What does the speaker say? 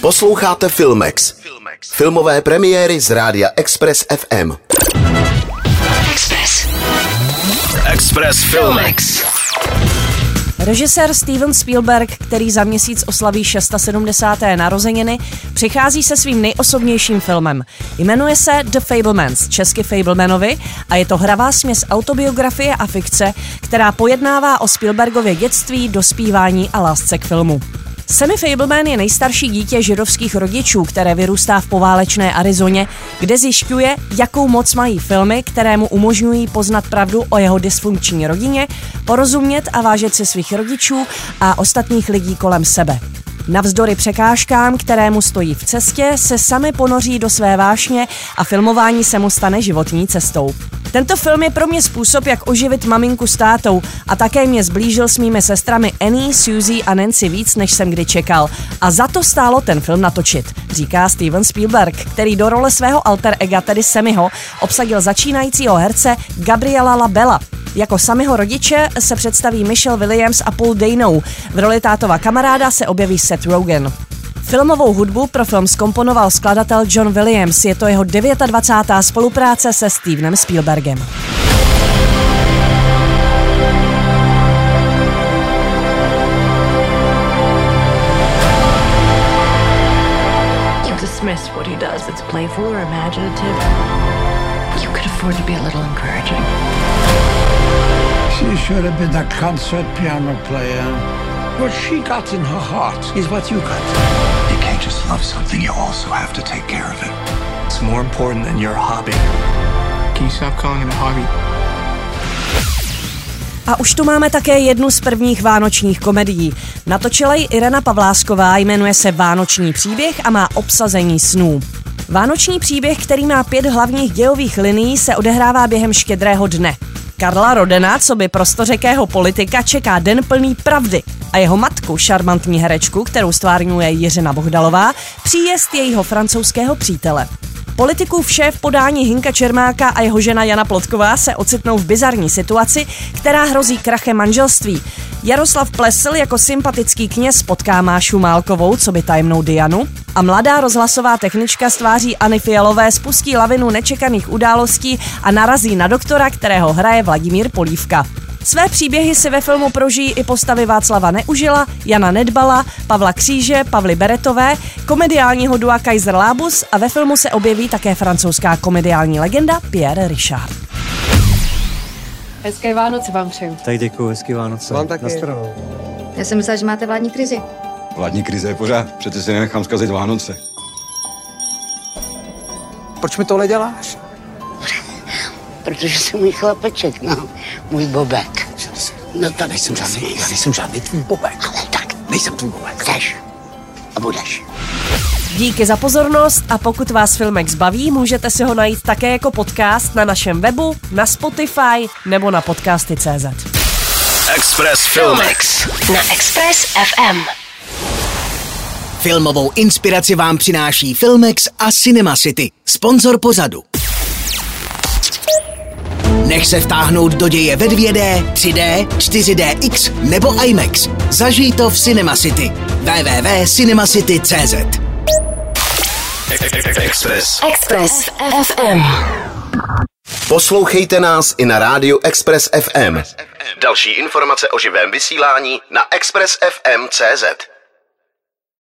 Posloucháte Filmex. Filmové premiéry z rádia Express FM. Express. Express Filmex. Režisér Steven Spielberg, který za měsíc oslaví 670. narozeniny, přichází se svým nejosobnějším filmem. Jmenuje se The Fablemans, česky Fablemanovi, a je to hravá směs autobiografie a fikce, která pojednává o Spielbergově dětství, dospívání a lásce k filmu. Sammy Fableman je nejstarší dítě židovských rodičů, které vyrůstá v poválečné Arizoně, kde zjišťuje, jakou moc mají filmy, které mu umožňují poznat pravdu o jeho dysfunkční rodině, porozumět a vážet si svých rodičů a ostatních lidí kolem sebe. Navzdory překážkám, které mu stojí v cestě, se sami ponoří do své vášně a filmování se mu stane životní cestou. Tento film je pro mě způsob, jak oživit maminku s tátou a také mě zblížil s mými sestrami Annie, Suzy a Nancy víc, než jsem kdy čekal. A za to stálo ten film natočit, říká Steven Spielberg, který do role svého alter ega, tedy Semiho, obsadil začínajícího herce Gabriela Labella. Jako samého rodiče se představí Michelle Williams a Paul Dano. V roli tátova kamaráda se objeví Seth Rogen. Filmovou hudbu pro film skomponoval skladatel John Williams. Je to jeho 29. spolupráce se Stevenem Spielbergem. what he does. It's playful or imaginative. You could afford to be a little encouraging. Should have been a concert piano player. What she got in her heart is what you got. You can't just love something, you also have to take care of it. It's more important than your hobby. Can you stop calling it a hobby? A už tu máme také jednu z prvních vánočních komedií. Natočila ji Irena Pavlásková, jmenuje se Vánoční příběh a má obsazení snů. Vánoční příběh, který má pět hlavních dějových linií, se odehrává během štědrého dne. Karla Rodena, co by prostořekého politika, čeká den plný pravdy a jeho matku, šarmantní herečku, kterou stvárňuje Jiřina Bohdalová, příjezd jejího francouzského přítele. Politikův šéf podání Hinka Čermáka a jeho žena Jana Plotková se ocitnou v bizarní situaci, která hrozí krachem manželství. Jaroslav Plesl jako sympatický kněz potká Mášu Málkovou, co by tajemnou Dianu, a mladá rozhlasová technička z tváří Anny Fialové spustí lavinu nečekaných událostí a narazí na doktora, kterého hraje Vladimír Polívka. Své příběhy si ve filmu prožijí i postavy Václava Neužila, Jana Nedbala, Pavla Kříže, Pavly Beretové, komediálního dua Kaiser Labus a ve filmu se objeví také francouzská komediální legenda Pierre Richard. Hezké Vánoce vám přeju. Tak děkuji, hezký Vánoce. Vám taky. Já jsem myslela, že máte vládní krizi. Vládní krize je pořád, přece si nenechám zkazit Vánoce. Proč mi tohle děláš? Protože jsem můj chlapeček, no, můj bobek. No to Nejsem žádný, já nejsem žádný tvůj bobek. Ale tak, Nejsem tvůj bobek. chceš a budeš. Díky za pozornost a pokud vás Filmex baví, můžete si ho najít také jako podcast na našem webu, na Spotify nebo na podcasty.cz. Express Filmex. Na Express FM. Filmovou inspiraci vám přináší Filmex a Cinema City, sponzor pořadu. Nech se vtáhnout do děje ve 2D, 3D, 4DX nebo IMAX. Zažij to v Cinema City. www.cinemacity.cz Express. Express FM. Poslouchejte nás i na rádiu Express FM. Další informace o živém vysílání na expressfm.cz.